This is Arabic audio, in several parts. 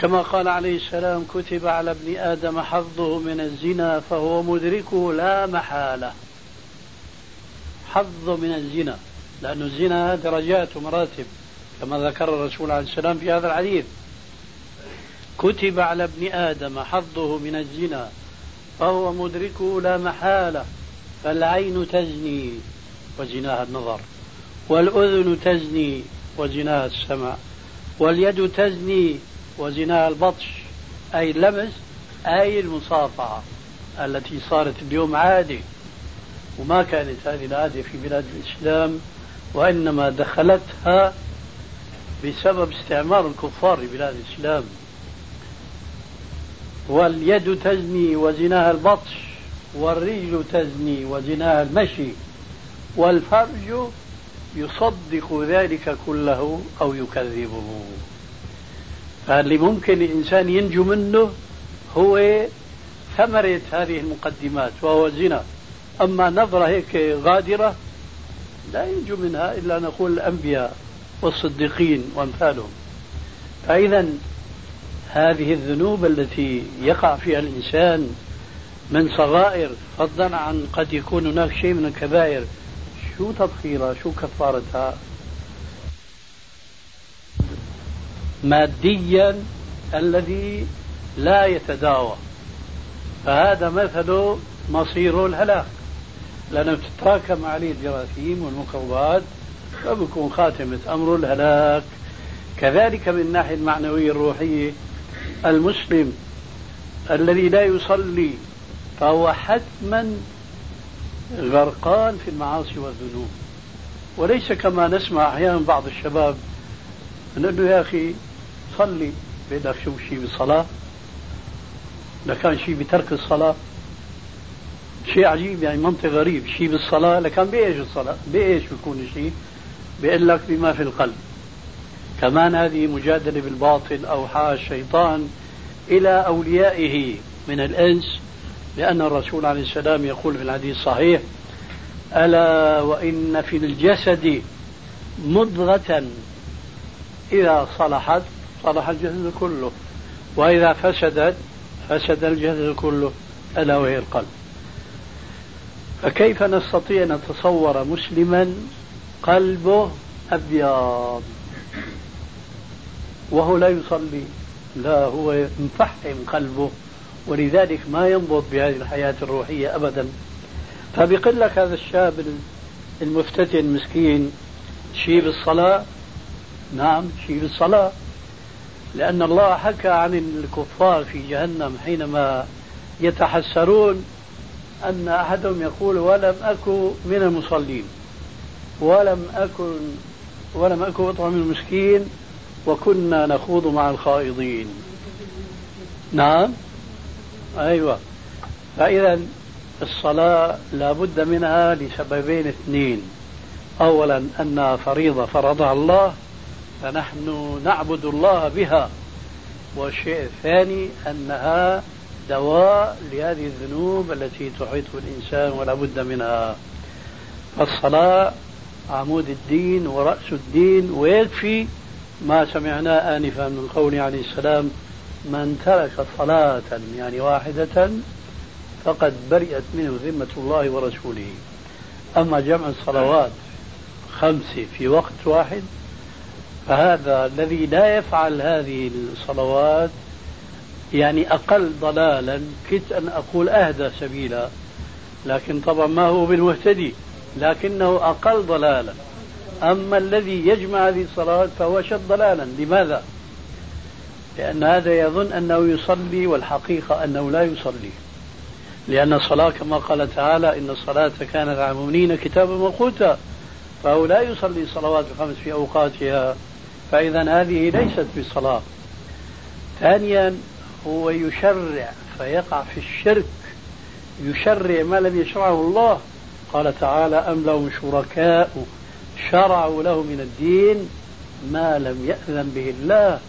كما قال عليه السلام كتب على ابن آدم حظه من الزنا فهو مدركه لا محالة. حظ من الزنا لأن الزنا درجات ومراتب كما ذكر الرسول عليه السلام في هذا الحديث. كتب على ابن آدم حظه من الزنا فهو مدركه لا محالة. فالعين تزني وزناها النظر والأذن تزني وزناها السمع واليد تزني وزناها البطش أي اللمس أي المصافحة التي صارت اليوم عادة وما كانت هذه العادة في بلاد الإسلام وإنما دخلتها بسبب استعمار الكفار لبلاد الإسلام. واليد تزني وزناها البطش والرجل تزني وزناها المشي والفرج يصدق ذلك كله أو يكذبه. فاللي ممكن الإنسان ينجو منه هو ثمرة هذه المقدمات وهو الزنا أما نظرة هيك غادرة لا ينجو منها إلا نقول الأنبياء والصديقين وأمثالهم. فإذا هذه الذنوب التي يقع فيها الإنسان من صغائر فضلا عن قد يكون هناك شيء من الكبائر شو تطهيرها؟ شو كفارتها؟ ماديا الذي لا يتداوى. فهذا مثل مصير الهلاك. لأنه تتراكم عليه الجراثيم والميكروبات فبكون خاتمة أمر الهلاك. كذلك من الناحية المعنوية الروحية المسلم الذي لا يصلي فهو حتما غرقان في المعاصي والذنوب. وليس كما نسمع أحيانا بعض الشباب نقول له يا أخي صلي بدك شو شيء بالصلاة لكان شيء بترك الصلاة. شيء عجيب يعني منطق غريب. شيء بالصلاة لكان بإيش الصلاة؟ بإيش بيكون الشيء بيقول لك بما في القلب. كمان هذه مجادلة بالباطل أو حاش الشيطان إلى أوليائه من الإنس لأن الرسول عليه السلام يقول في الحديث الصحيح ألا وإن في الجسد مضغة إذا صلحت صلح الجسد كله. وإذا فسدت فسد الجسد كله ألا وهي القلب. فكيف نستطيع أن نتصور مسلما قلبه أبيض؟ وهو لا يصلي. لا هو مفحم قلبه. ولذلك ما ينبض بهذه الحياة الروحية أبدا. فبيقول لك هذا الشاب المفتتن مسكين شيء بالصلاة نعم شيء بالصلاة لأن الله حكى عن الكفار في جهنم حينما يتحسرون أن أحدهم يقول ولم أكن من المصلين ولم أكن ولم أكن أطعم المسكين وكنا نخوض مع الخائضين. نعم؟ أيوة. فإذا الصلاة لا بد منها لسببين اثنين. أولا أنها فريضة فرضها الله فنحن نعبد الله بها. والشيء الثاني أنها دواء لهذه الذنوب التي تحيط بالإنسان ولا بد منها. فالصلاة عمود الدين ورأس الدين ويكفي ما سمعناه آنفا من قوله عليه السلام من ترك صلاة يعني واحدة فقد برئت منه ذمة الله ورسوله. أما جمع الصلوات خمسة في وقت واحد فهذا الذي لا يفعل هذه الصلوات يعني أقل ضلالا. كدت أن أقول أهدى سبيلا لكن طبعا ما هو بالمهتدي لكنه أقل ضلالا. أما الذي يجمع هذه الصلوات فهو أشد ضلالا. لماذا؟ لأن هذا يظن أنه يصلي والحقيقة أنه لا يصلي. لأن الصلاة كما قال تعالى إن الصلاة كانت على المؤمنين كتابا موقوتا فهو لا يصلي الصلوات الخمس في أوقاتها. فإذا هذه ليست بصلاة. ثانيا هو يشرع فيقع في الشرك يشرع ما لم يشرعه الله. قال تعالى أم لهم شركاء شرعوا له من الدين ما لم يأذن به الله.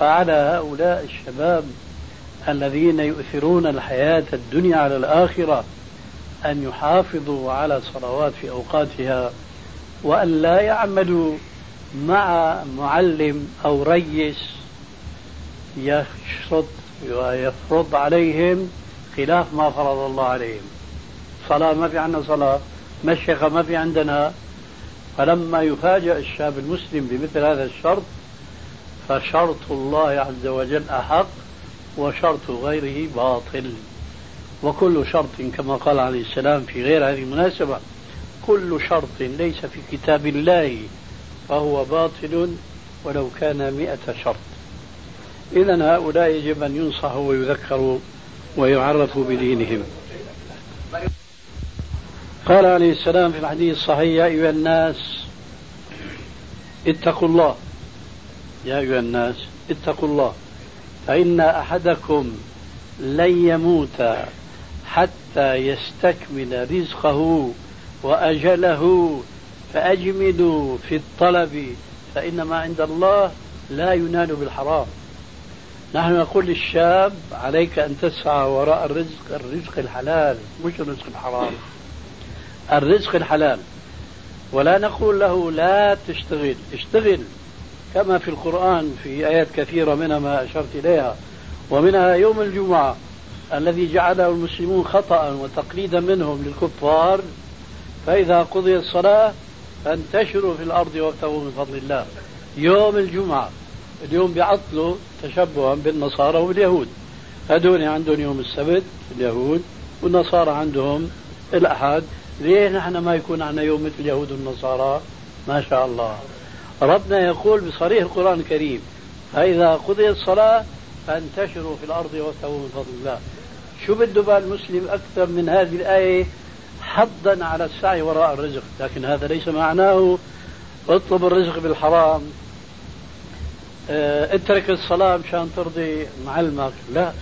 فعلى هؤلاء الشباب الذين يؤثرون الحياة الدنيا على الآخرة أن يحافظوا على الصلوات في أوقاتها وأن لا يعملوا مع معلم أو ريس يشرط ويفرض عليهم خلاف ما فرض الله عليهم. صلاة ما في عندنا صلاة مشيخة ما في عندنا. فلما يفاجأ الشاب المسلم بمثل هذا الشرط فشرط الله عز وجل أحق وشرط غيره باطل. وكل شرط كما قال عليه السلام في غير هذه المناسبة كل شرط ليس في كتاب الله. فهو باطل ولو كان مئة شرط. إذا هؤلاء يجب أن ينصحوا ويذكروا ويعرفوا بدينهم. قال عليه السلام في الحديث الصحيح يا أيها الناس اتقوا الله. يا أيها الناس اتقوا الله. فإن أحدكم لن يموت حتى يستكمل رزقه وأجله فأجملوا في الطلب فإن ما عند الله لا ينال بالحرام. نحن نقول للشاب عليك أن تسعى وراء الرزق الرزق الحلال مش الرزق الحرام. الرزق الحلال. ولا نقول له لا تشتغل اشتغل. كما في القرآن في آيات كثيرة منها ما أشرت إليها. ومنها يوم الجمعة الذي جعله المسلمون خطأ وتقليدا منهم للكفار فإذا قضي الصلاة فانتشروا في الأرض وابتغوا من فضل الله. يوم الجمعة اليوم بيعطلوا تشبها بالنصارى واليهود. هذول عندهم يوم السبت اليهود والنصارى عندهم الأحد. ليه نحن ما يكون عندنا يوم مثل اليهود والنصارى؟ ما شاء الله. ربنا يقول بصريح القرآن الكريم فإذا قضيت الصلاة فانتشروا في الأرض وابتغوا من فضل الله. شو بده بال المسلم أكثر من هذه الآية؟ حضا على السعي وراء الرزق. لكن هذا ليس معناه اطلب الرزق بالحرام. آه اترك الصلاة مشان ترضي معلمك. لا.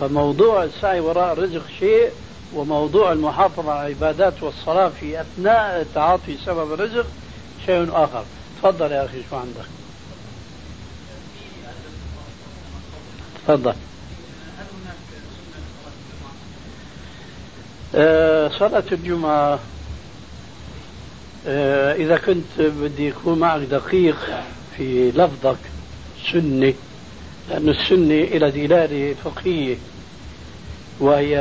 فموضوع السعي وراء الرزق شيء وموضوع المحافظة على العبادات والصلاة في أثناء تعاطي سبب الرزق شيء آخر. تفضل يا أخي شو عندك؟ تفضل. آه، صلاة الجمعة. آه، إذا كنت بدي يكون معك دقيق في لفظك سنة لأن السنة إلى دلالة فقهية وهي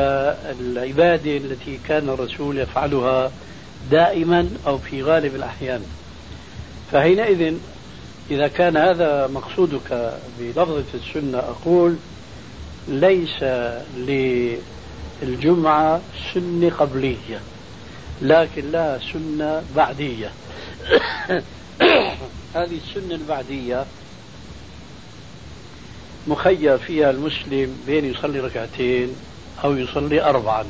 العبادة التي كان الرسول يفعلها دائما أو في غالب الأحيان. فحينئذ إذا كان هذا مقصودك بلفظة السنة أقول ليس للجمعة سنة قبلية لكن لها سنة بعدية. هذه السنة البعدية مخير فيها المسلم بين يصلي ركعتين أو يصلي أربعا.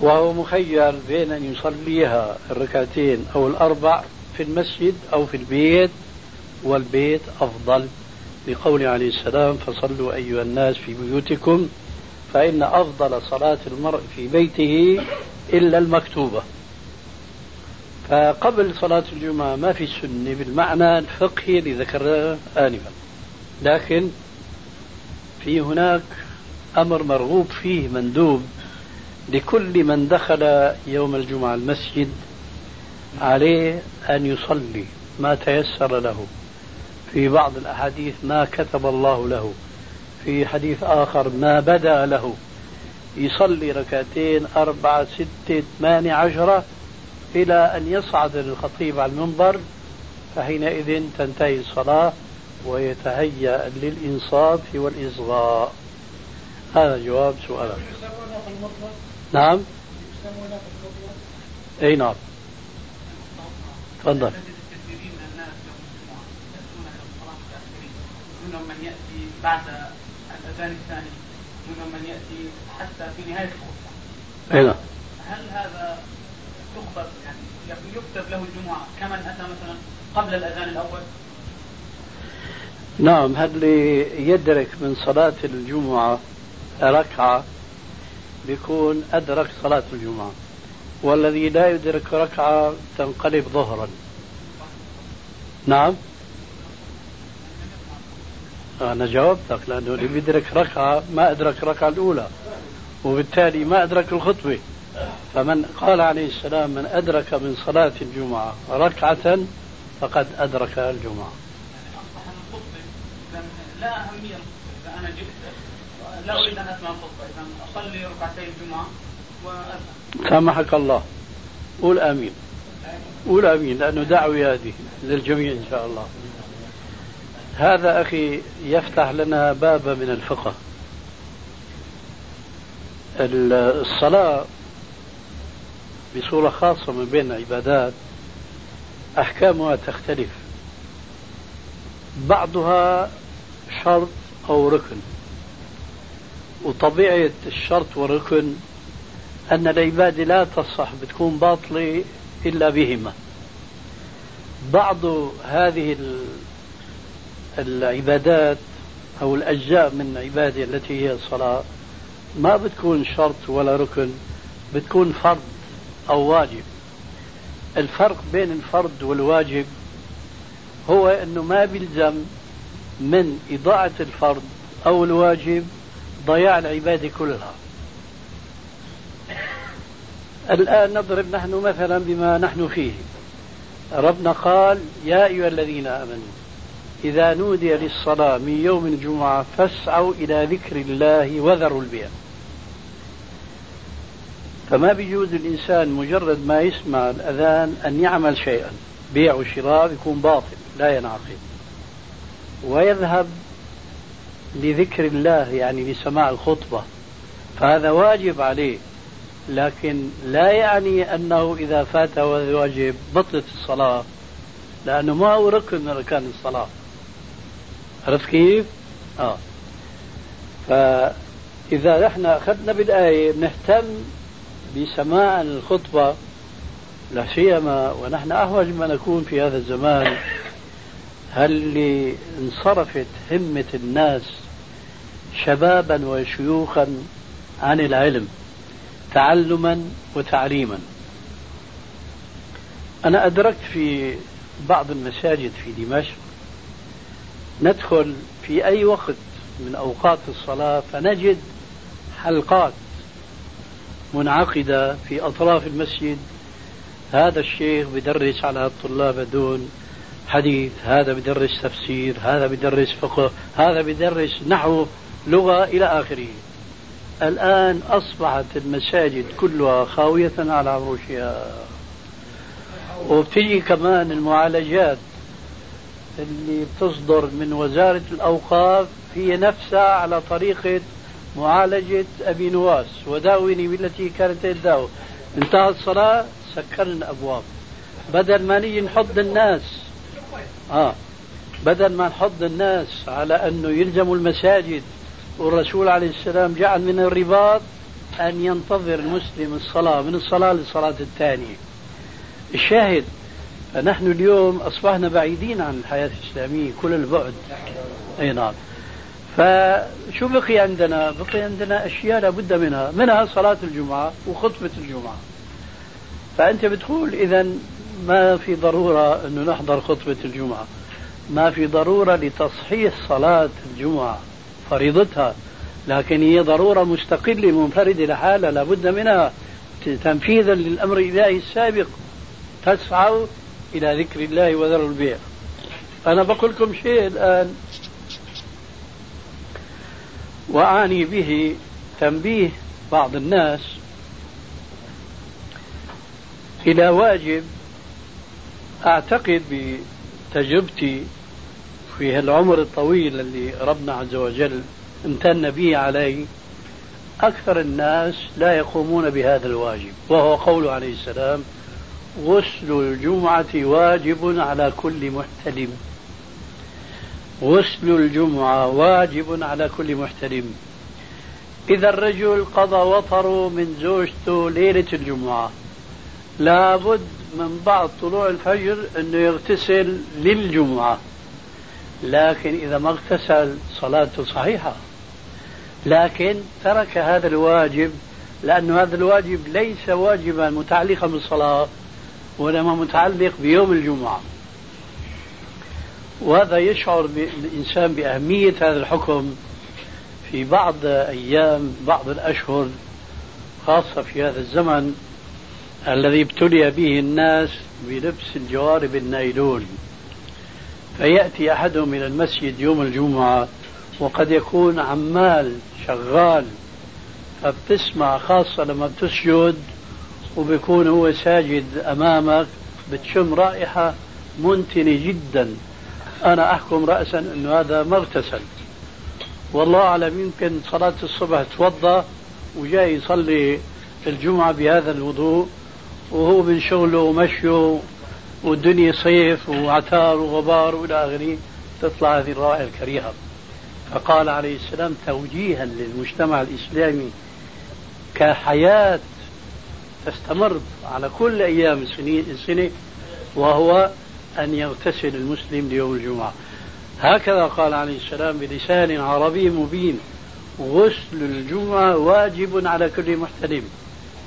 وهو مخير بين أن يصليها الركعتين أو الأربع في المسجد أو في البيت والبيت أفضل. لقول عليه السلام فصلوا أيها الناس في بيوتكم فإن أفضل صلاة المرء في بيته إلا المكتوبة. فقبل صلاة الجمعة ما في سنة بالمعنى الفقهي اللي ذكرناه آنفا. لكن في هناك أمر مرغوب فيه مندوب لكل من دخل يوم الجمعة المسجد عليه أن يصلي ما تيسر له. في بعض الأحاديث ما كتب الله له. في حديث آخر ما بدا له. يصلي ركعتين أربعة ستة ثمانية عشرة إلى أن يصعد الخطيب على المنبر فحينئذ تنتهي الصلاة ويتهيأ للإنصات والإصغاء. هذا جواب سؤالك نعم؟ أي نعم. تفضل. من يأتي بعد الاذان الثاني منهم من يأتي حتى في نهاية الخطبه اي نعم هل هذا تخبر يعني يكتب له الجمعة كمن أتى مثلا قبل الأذان الأول؟ نعم هل يدرك من صلاة الجمعة ركعة بيكون أدرك صلاة الجمعة والذي لا يدرك ركعة تنقلب ظهرا؟ نعم. أنا جاوبتك لأنه اللي بيدرك ركعة ما أدرك الركعة الأولى وبالتالي ما أدرك الخطبة. فمن قال عليه السلام من أدرك من صلاة الجمعة ركعة فقد أدرك الجمعة. لا أهمية أنا جبت. لا أريد أن أسمع الخطبة أصلي ركعتي الجمعة وأذهب. سامحك الله. قول آمين. قول آمين لأنه دعوة هذه للجميع إن شاء الله. هذا أخي يفتح لنا بابا من الفقه. الصلاة بصورة خاصة من بين العبادات أحكامها تختلف. بعضها شرط أو ركن. وطبيعة الشرط والركن أن العبادة لا تصح بتكون باطلة إلا بهما. بعض هذه العبادات أو الأجزاء من العبادة التي هي الصلاة ما بتكون شرط ولا ركن بتكون فرض أو واجب. الفرق بين الفرض والواجب هو أنه ما بيلزم من إضاعة الفرض أو الواجب ضياع العبادة كلها. الآن نضرب نحن مثلا بما نحن فيه. ربنا قال يا أيها الذين آمنوا إذا نودي للصلاة من يوم الجمعة فاسعوا إلى ذكر الله وذروا البيع. فما بيجوز الإنسان مجرد ما يسمع الأذان أن يعمل شيئا. بيع وشراء يكون باطل لا ينعقد. ويذهب لذكر الله يعني لسماع الخطبة. فهذا واجب عليه. لكن لا يعني أنه إذا فات هذا الواجب بطلت الصلاة لأنه ما هو ركن من أركان الصلاة. عرفت كيف؟ آه. فإذا نحن أخذنا بالآية نهتم بسماع الخطبة لا سيما ونحن أحوج ما نكون في هذا الزمان. هل انصرفت همة الناس شبابا وشيوخا عن العلم تعلما وتعليما؟ أنا أدركت في بعض المساجد في دمشق ندخل في أي وقت من أوقات الصلاة فنجد حلقات منعقدة في أطراف المسجد. هذا الشيخ بدرس على الطلاب دون حديث هذا بدرس تفسير هذا بدرس فقه هذا بدرس نحو لغة إلى آخره. الآن أصبحت المساجد كلها خاوية على عروشها. وبتجي كمان المعالجات اللي بتصدر من وزارة الأوقاف هي نفسها على طريقة معالجة أبي نواس وداوني بالتي كانت تداوي. انتهت الصلاة سكرنا الأبواب. بدل ما نيجي نحض الناس آه بدل ما نحض الناس على أنه يلزموا المساجد والرسول عليه السلام جعل من الرباط أن ينتظر المسلم الصلاة من الصلاة للصلاة الثانية. الشاهد فنحن اليوم أصبحنا بعيدين عن الحياة الإسلامية كل البعد. أي نعم. فشو بقي عندنا؟ بقي عندنا أشياء لابد منها منها صلاة الجمعة وخطبة الجمعة. فأنت بتقول إذا ما في ضرورة أنه نحضر خطبة الجمعة. ما في ضرورة لتصحيح صلاة الجمعة فريضتها. لكن هي ضرورة مستقلة منفردة لحالها لابد منها. تنفيذا للأمر الإلهي السابق. تسعوا إلى ذكر الله وذروا البيع. أنا بقول لكم شيء الآن. وأعني به تنبيه بعض الناس إلى واجب أعتقد بتجربتي في العمر الطويل اللي ربنا عز وجل امتن به علي أكثر الناس لا يقومون بهذا الواجب وهو قوله عليه السلام غسل الجمعة واجب على كل محتلم. غسل الجمعة واجب على كل محتلم. إذا الرجل قضى وطره من زوجته ليلة الجمعة لابد من بعد طلوع الفجر أنه يغتسل للجمعة. لكن إذا ما اغتسل صلاته صحيحة. لكن ترك هذا الواجب لأن هذا الواجب ليس واجبا متعلقا بالصلاة وإنما متعلق بيوم الجمعة. وهذا يشعر الإنسان بأهمية هذا الحكم في بعض أيام بعض الأشهر خاصة في هذا الزمن الذي ابتلي به الناس بلبس الجوارب النايلون فيأتي أحدهم إلى المسجد يوم الجمعة وقد يكون عمال شغال فبتسمع خاصة لما بتسجد وبيكون هو ساجد أمامك بتشم رائحة منتنة جدا. أنا أحكم رأسا أنه هذا ما اغتسل. والله أعلم يمكن صلاة الصبح توضأ وجاي يصلي الجمعة بهذا الوضوء وهو من شغله ومشيه والدنيا صيف وعتار وغبار وإلى آخره تطلع هذه الرائحه الكريهة. فقال عليه السلام توجيها للمجتمع الإسلامي كحياة تستمر على كل أيام السنة وهو أن يغتسل المسلم ليوم الجمعة. هكذا قال عليه السلام بلسان عربي مبين غسل الجمعة واجب على كل محتلم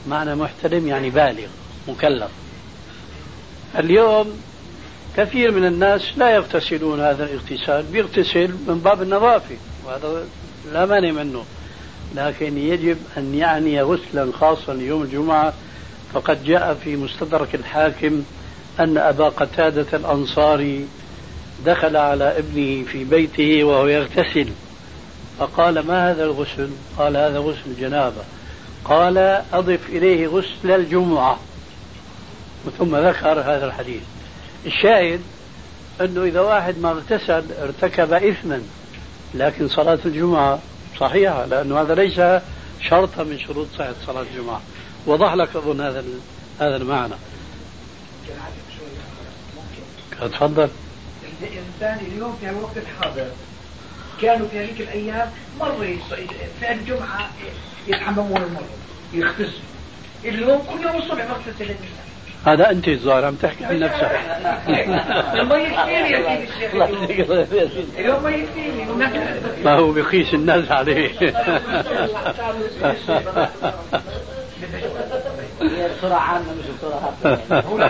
معنى محتلم يعني بالغ مكلف. اليوم كثير من الناس لا يغتسلون هذا الاغتسال بيغتسل من باب النظافة وهذا لا مانع منه. لكن يجب أن يعني غسلا خاصا ليوم الجمعة فقد جاء في مستدرك الحاكم أن أبا قتادة الأنصاري دخل على ابنه في بيته وهو يغتسل. فقال ما هذا الغسل؟ قال هذا غسل جنابة. قال أضف إليه غسل الجمعة. ثم ذكر هذا الحديث. الشاهد أنه إذا واحد ما اغتسل ارتكب إثما لكن صلاة الجمعة صحيحة لأنه هذا ليس شرطا من شروط صحة صلاة الجمعة. وضح لك أظن هذا هذا المعنى. تفضل. الإنسان اليوم في الوقت الحاضر كانوا في هذيك الأيام مرة في الجمعة يتحممون المرة يغتسلوا اليوم كل يوم الصبح الإنسان هذا أنت الظاهر عم تحكي عن نفسك ما يكفيني يا سيدي الشيخ. اليوم ما يكفيني ما هو بقيس الناس عليه. بصورة عامة مش بصورة هو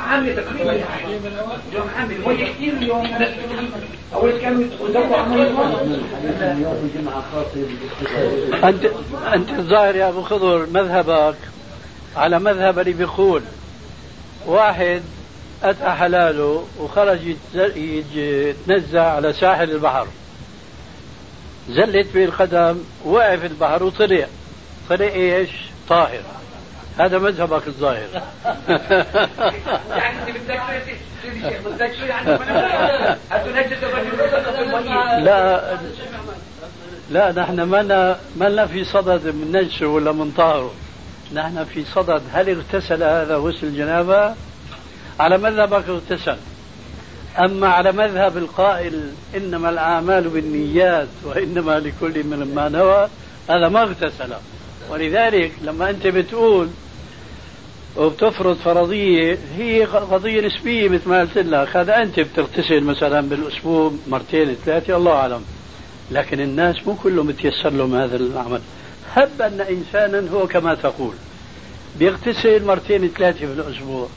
عامة تقريبا عامة كثير اليوم أول كانوا يدوروا أنت أنت الظاهر يا أبو خضر مذهبك على مذهب اللي بيقول واحد أتى حلاله وخرج يتنزع على ساحل البحر. زلت به القدم وقع في البحر وطلع. طلع إيش؟ طاهر. هذا مذهبك الظاهر. يعني بدك لا لا نحن ما ما في صدد من نجسه ولا من طهره نحن في صدد. هل اغتسل هذا غسل جنابة؟ على مذهبك اغتسل. أما على مذهب القائل إنما الأعمال بالنيات وإنما لكل من ما نوى هذا ما اغتسل. ولذلك لما أنت بتقول وبتفرض فرضية هي قضية نسبية مثل ما قلت لك. هذا أنت بتغتسل مثلا بالأسبوع مرتين ثلاثة الله أعلم. لكن الناس مو كلهم بتيسر لهم هذا العمل. هب أن إنسانا هو كما تقول. بيغتسل مرتين ثلاثة في الأسبوع.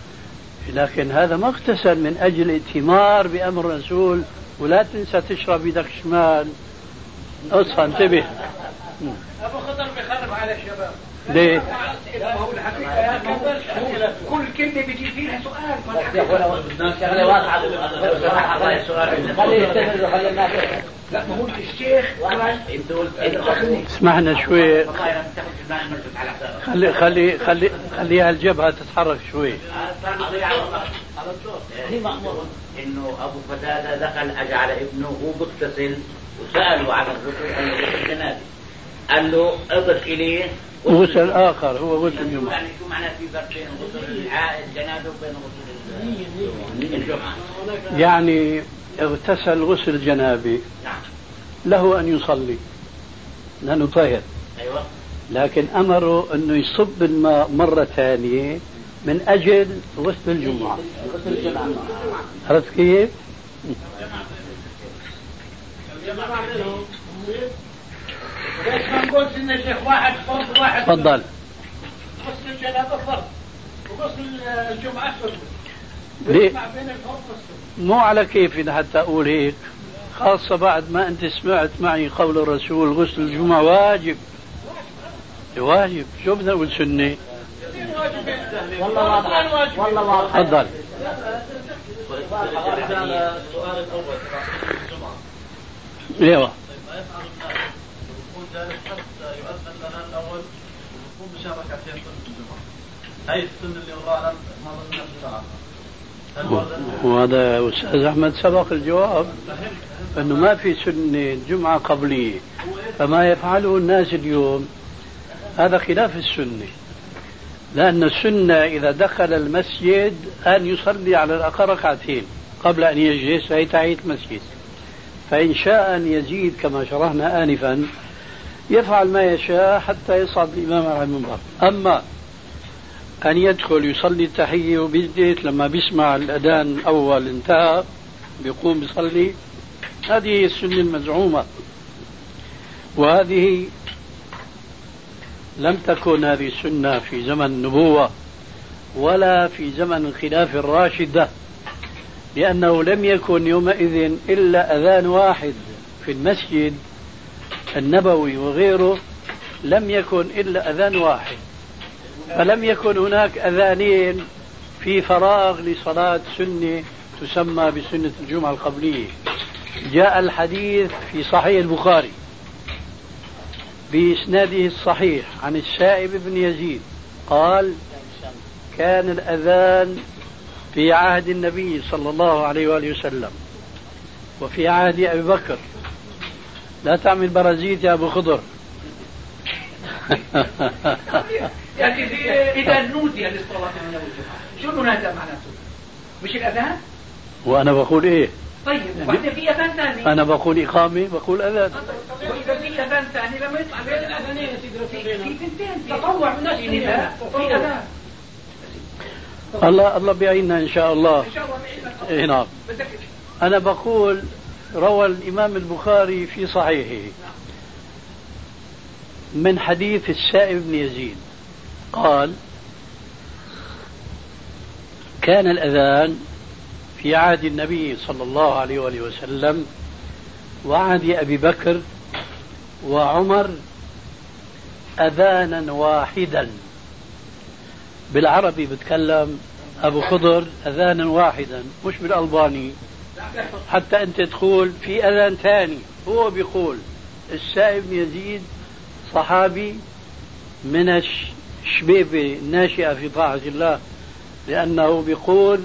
لكن هذا ما اغتسل من أجل ائتمار بأمر الرسول. ولا تنسى تشرب يدك شمال. اصحى انتبه. أبو خطر بخرب على الشباب ليه؟ كل كلمة بيجي فيها سؤال شغلة واضحة لا ما هو الشيخ اسمحنا شوي خلي خلي خلي خليها الجبهة تتحرك شوي هي مأمور انه ابو فتاة دخل اجى على ابنه وهو بيغتسل وسأله عن الغسل الجنابي قال له أضف إليه. غسل اخر هو غسل يوم يعني شو معنى في فرق بين غسل الجنابه وبين غسل الجمعة؟ يعني اغتسل غسل جنابي. نعم. له أن يصلي. لأنه طاهر. أيوه. لكن أمره أنه يصب الماء مرة ثانية من أجل غسل الجمعة. غسل الجمعة عرفت كيف؟ ليش ما نقول سنة شيخ واحد فرض واحد؟ تفضل. غسل الجنابة فرض وغسل الجمعة الفرض والسنة مو على كيفي حتى أقول هيك. خاصة بعد ما أنت سمعت معي قول الرسول غسل الجمعة واجب. واجب. شو بدنا نقول سنة؟ والله واضح والله واضح تفضل. السؤال الأول تبع الجمعه إيوه. حتى يؤذن لنا الأول سنه هاي السنة اللي ما؟ وهذا أستاذ أحمد سبق الجواب أنه ما في سنة جمعة قبلية فما يفعله الناس اليوم. هذا خلاف السنة. لأن السنة إذا دخل المسجد أن يصلي على الأقل ركعتين قبل أن يجلس فهي تحية المسجد. فإن شاء أن يزيد كما شرحنا آنفا يفعل ما يشاء حتى يصعد الإمام على المنبر. أما أن يدخل يصلي التحية وبيجلس لما بيسمع الأذان الأول انتهى بيقوم بيصلي هذه هي السنة المزعومة. وهذه لم تكن هذه السنة في زمن النبوة ولا في زمن الخلافة الراشدة لأنه لم يكن يومئذ إلا أذان واحد في المسجد النبوي وغيره لم يكن إلا أذان واحد فلم يكن هناك أذانين في فراغ لصلاة سنة تسمى بسنة الجمعة القبلية. جاء الحديث في صحيح البخاري بإسناده الصحيح عن السائب بن يزيد قال كان الأذان في عهد النبي صلى الله عليه وآله وسلم وفي عهد أبي بكر لا تعمل برازيت يا أبو خضر. يعني إذا نودي للصلاة من يوم شو المنادى معناته؟ مش الأذان؟ وأنا بقول إيه؟ طيب وبعدين في أذان ثاني؟ أنا بقول إقامة بقول أذان. وإذا في أذان ثاني لما يطلع بين الأذانين يا سيدي في في ثنتين تطوع من في نداء وفي أذان. الله الله بيعيننا إن شاء الله. إن شاء الله بعيدنا إيه نعم. بدك أنا بقول روى الإمام البخاري في صحيحه من حديث السائب بن يزيد. قال كان الأذان في عهد النبي صلى الله عليه وآله وسلم وعهد أبي بكر وعمر أذانا واحدا. بالعربي بتكلم أبو خضر أذانا واحدا مش بالألباني. حتى أنت تقول في أذان ثاني هو بيقول السائب يزيد صحابي من الشبيبة الناشئة في طاعة الله لأنه بيقول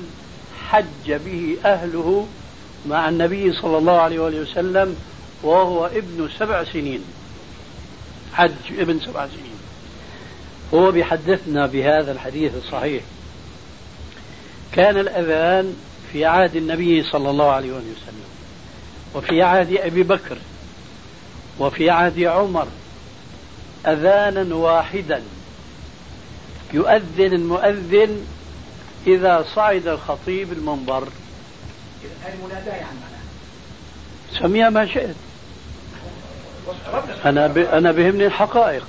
حج به أهله مع النبي صلى الله عليه وسلم وهو ابن سبع سنين. حج ابن سبع سنين. هو بيحدثنا بهذا الحديث الصحيح. كان الأذان في عهد النبي صلى الله عليه وسلم وفي عهد أبي بكر وفي عهد عمر أذانا واحدا يؤذن المؤذن إذا صعد الخطيب المنبر. سميها ما شئت. أنا ب... أنا بهمني الحقائق.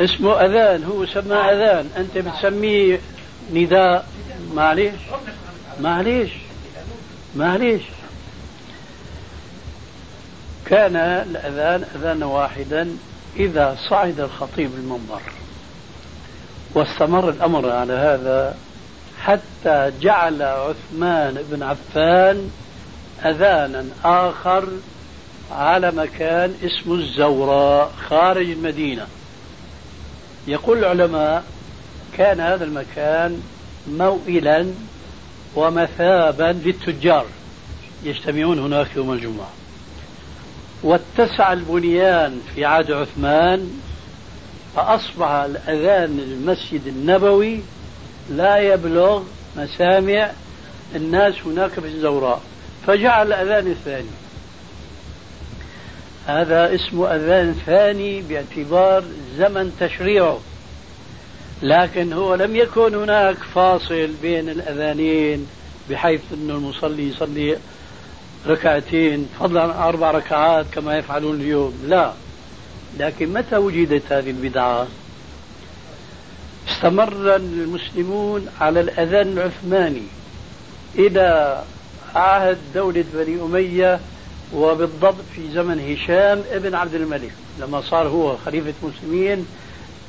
اسمه أذان هو سمى أذان. أنت بتسميه نداء. معليش. معليش معليش كان الأذان أذانا واحدا إذا صعد الخطيب المنبر. واستمر الأمر على هذا حتى جعل عثمان بن عفان أذانا آخر على مكان اسمه الزوراء خارج المدينة. يقول العلماء كان هذا المكان موئلا ومثابا للتجار يجتمعون هناك يوم الجمعة. واتسع البنيان في عهد عثمان فأصبح الأذان المسجد النبوي لا يبلغ مسامع الناس هناك في الزوراء فجعل الأذان الثاني. هذا اسمه أذان ثاني باعتبار زمن تشريعه. لكن هو لم يكن هناك فاصل بين الأذانين بحيث أن المصلي يصلي ركعتين فضلا عن أربع ركعات كما يفعلون اليوم. لا. لكن متى وجدت هذه البدعة؟ استمر المسلمون على الأذان العثماني إلى عهد دولة بني أمية وبالضبط في زمن هشام ابن عبد الملك لما صار هو خليفة المسلمين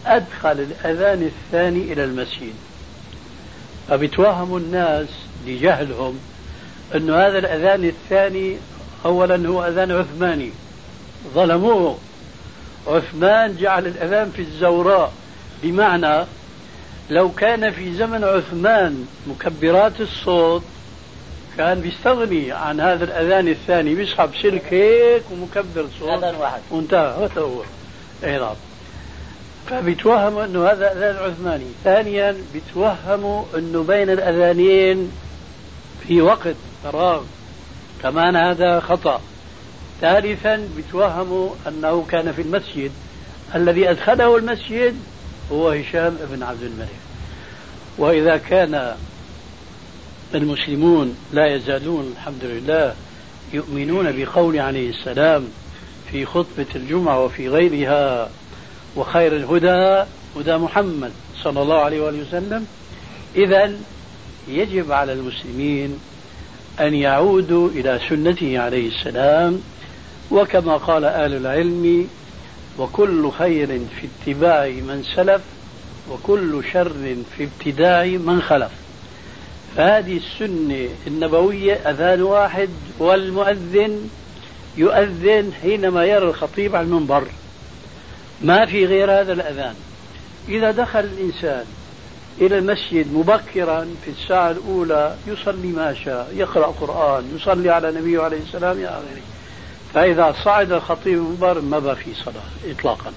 أدخل الأذان الثاني إلى المسجد. فبتوهموا الناس لجهلهم أن هذا الأذان الثاني أولا هو أذان عثماني ظلموه. عثمان جعل الأذان في الزوراء. بمعنى لو كان في زمن عثمان مكبرات الصوت كان بيستغني عن هذا الأذان الثاني بيسحب سلك هيك ومكبر صوت. أذان واحد. وانتهى هذا هو اي نعم فبيتوهموا أنه هذا أذان عثماني، ثانيا بيتوهموا أنه بين الأذانين في وقت فراغ كمان هذا خطأ. ثالثا بيتوهموا أنه كان في المسجد. الذي أدخله المسجد هو هشام بن عبد الملك. وإذا كان المسلمون لا يزالون الحمد لله يؤمنون بقول عليه السلام في خطبة الجمعة وفي غيرها وخير الهدى هدى محمد صلى الله عليه وآله وسلم. إذا يجب على المسلمين أن يعودوا إلى سنته عليه السلام وكما قال أهل العلم وكل خير في اتباع من سلف وكل شر في ابتداع من خلف. فهذه السنة النبوية أذان واحد والمؤذن يؤذن حينما يرى الخطيب على المنبر. ما في غير هذا الأذان. إذا دخل الإنسان إلى المسجد مبكرا في الساعة الأولى يصلي ما شاء يقرأ قرآن يصلي على النبي عليه السلام يا آخره. فإذا صعد الخطيب المنبر ما بقى في صلاة إطلاقا.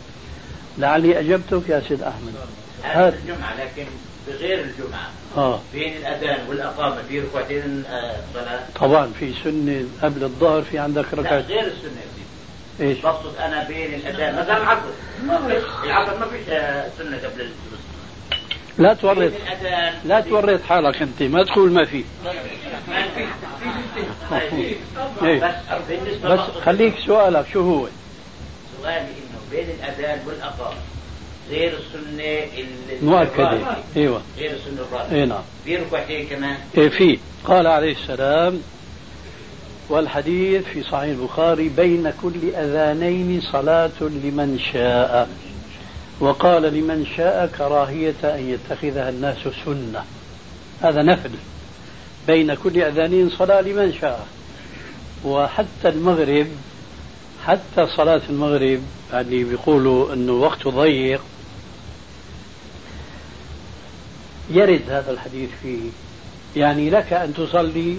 لعلي أجبتك يا سيد أحمد. هذا. الجمعة لكن بغير الجمعة. آه. بين الأذان والأقامة؟ في ركعتين آه، صلاة؟ طبعا في سنة قبل الظهر في عندك ركعة. غير السنة. إيش؟ بقصد أنا بين العصر ما فيش العصر ما فيش سنة قبل الجلوس لا تورط. لا تورط حالك أنت. ما تقول ما في. في. إيه. بس خليك سؤالك شو هو؟ سؤالي إنه بين الأذان والأقامة غير السنة ال- مؤكدة. الراتبة. إيوه. غير السنة الراتبة اي نعم. في ركعتين كمان؟ إيه في. قال عليه السلام والحديث في صحيح البخاري بين كل أذانين صلاة لمن شاء. وقال لمن شاء كراهية أن يتخذها الناس سنة. هذا نفل. بين كل أذانين صلاة لمن شاء. وحتى المغرب حتى صلاة المغرب يعني بيقولوا أنه وقته ضيق يرد هذا الحديث فيه. يعني لك أن تصلي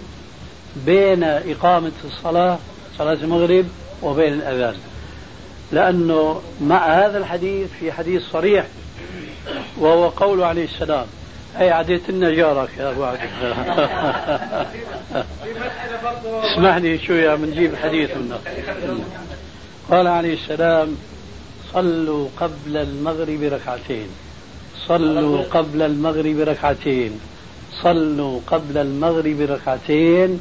بين إقامة الصلاة صلاة المغرب وبين الأذان. لأنه مع هذا الحديث في حديث صريح وهو قول عليه السلام. أي عديت لنا جارك يا أبو عبد الله. اسمح لي شوية بنجيب حديث منه قال عليه السلام صلوا قبل المغرب ركعتين. صلوا قبل المغرب ركعتين. صلوا قبل المغرب ركعتين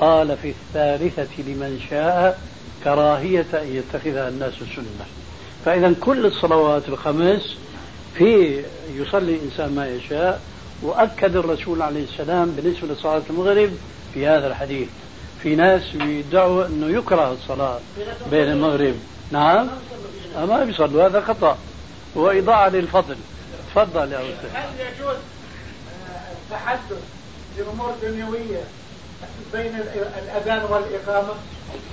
قال في الثالثة لمن شاء كراهية أن يتخذها الناس سنة. فإذا كل الصلوات الخمس في يصلي الإنسان ما يشاء وأكد الرسول عليه السلام بالنسبة لصلاة المغرب في هذا الحديث. في ناس بيدعوا أنه يكره الصلاة بين المغرب. نعم؟ ما بيصلوا هذا خطأ. وإضاعة للفضل. تفضل يا أستاذ. هل يجوز التحدث بأمور دنيوية بين الأذان والإقامة؟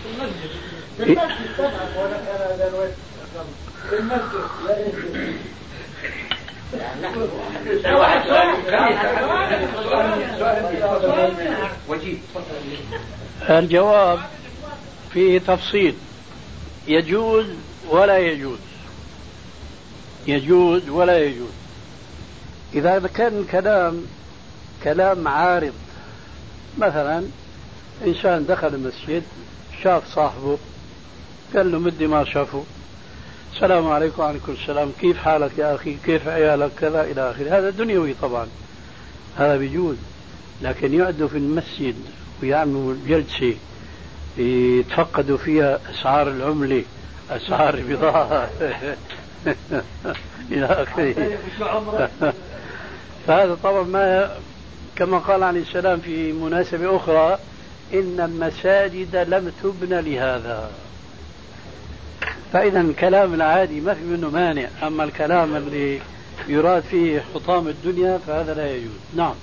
في المسجد. في المسجد طبعا ولا كان أذان والإقامة في المسجد لا يجوز. الجواب فيه تفصيل. يجوز ولا يجوز. يجوز ولا يجوز. إذا كان الكلام كلام عارض مثلا إنسان دخل المسجد شاف صاحبه قال له مدي ما شافه. السلام عليكم وعليكم السلام. كيف حالك يا أخي؟ كيف عيالك؟ كذا إلى آخره. هذا دنيوي طبعا. هذا بيجوز لكن يقعدوا في المسجد ويعملوا جلسة يتفقدوا فيها أسعار العملة أسعار البضاعة إلى آخره. فهذا طبعا ما كما قال عليه السلام في مناسبة أخرى إن المساجد لم تبنى لهذا. فإذا الكلام العادي ما في منه مانع أما الكلام اللي يراد فيه حطام الدنيا فهذا لا يجوز. نعم.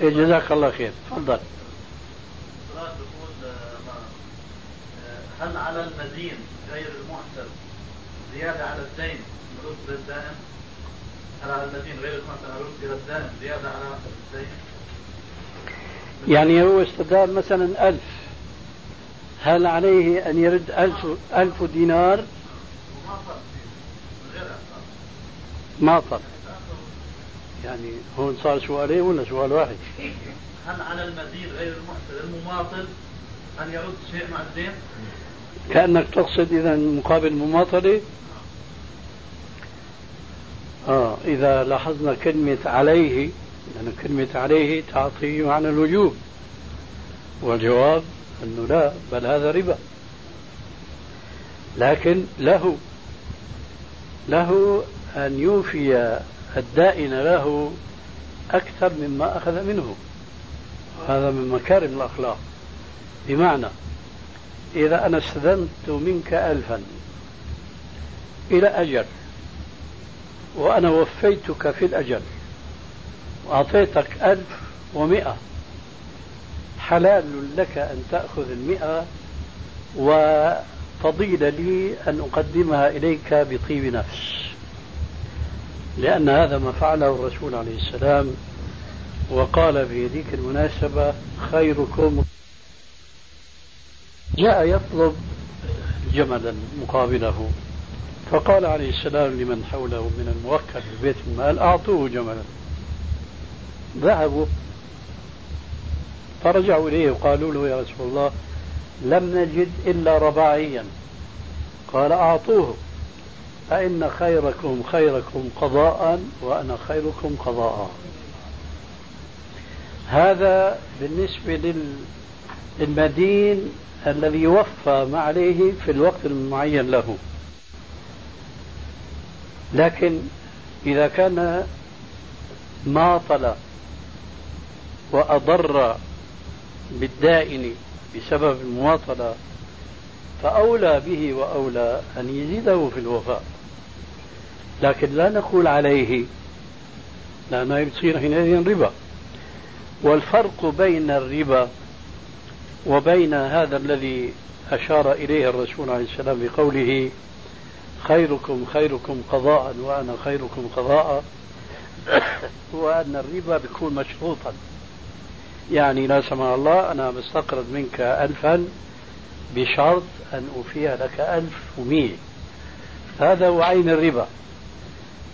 إيه جزاك الله خير. تفضل. هل على المدين غير المحسن زيادة على الدين نرد الدائم على غير زيادة على يعني هو استدار مثلا ألف. هل عليه أن يرد ألف, ألف دينار؟ ما طلب يعني هون صار سؤالين ولا سؤال واحد؟ هل على المدين غير المحسن المماطل أن يرد شيء مع الدين؟ كأنك تقصد إذا مقابل المماطلة آه إذا لاحظنا كلمة عليه لأن كلمة عليه تعطي معنى الوجوب. والجواب أنه لا بل هذا ربا. لكن له له أن يوفي الدائن له أكثر مما أخذ منه. هذا من مكارم الأخلاق. بمعنى إذا أنا استدنت منك ألفا إلى أجل وأنا وفيتك في الأجل. وأعطيتك ألف ومئة. حلال لك أن تأخذ المئة وفضيل لي أن أقدمها إليك بطيب نفس. لأن هذا ما فعله الرسول عليه السلام وقال في ذيك المناسبة خيركم. جاء يطلب جملا مقابله. فقال عليه السلام لمن حوله من الموكل في بيت المال أعطوه جملا؟ ذهبوا فرجعوا إليه وقالوا له يا رسول الله لم نجد إلا رباعيا. قال أعطوه فإن خيركم خيركم قضاء وأنا خيركم قضاء. هذا بالنسبة للمدين الذي وفى ما عليه في الوقت المعين له. لكن إذا كان ماطل وأضر بالدائن بسبب المواطلة فأولى به وأولى أن يزيده في الوفاء. لكن لا نقول عليه لأنه يصير حينئذ ربا. والفرق بين الربا وبين هذا الذي أشار إليه الرسول عليه السلام بقوله خيركم خيركم قضاء وأنا خيركم قضاء. هو أن الربا بيكون مشروطا. يعني لا سمح الله أنا بستقرض منك ألفا بشرط أن أوفي لك ألف ومية. هذا هو عين الربا.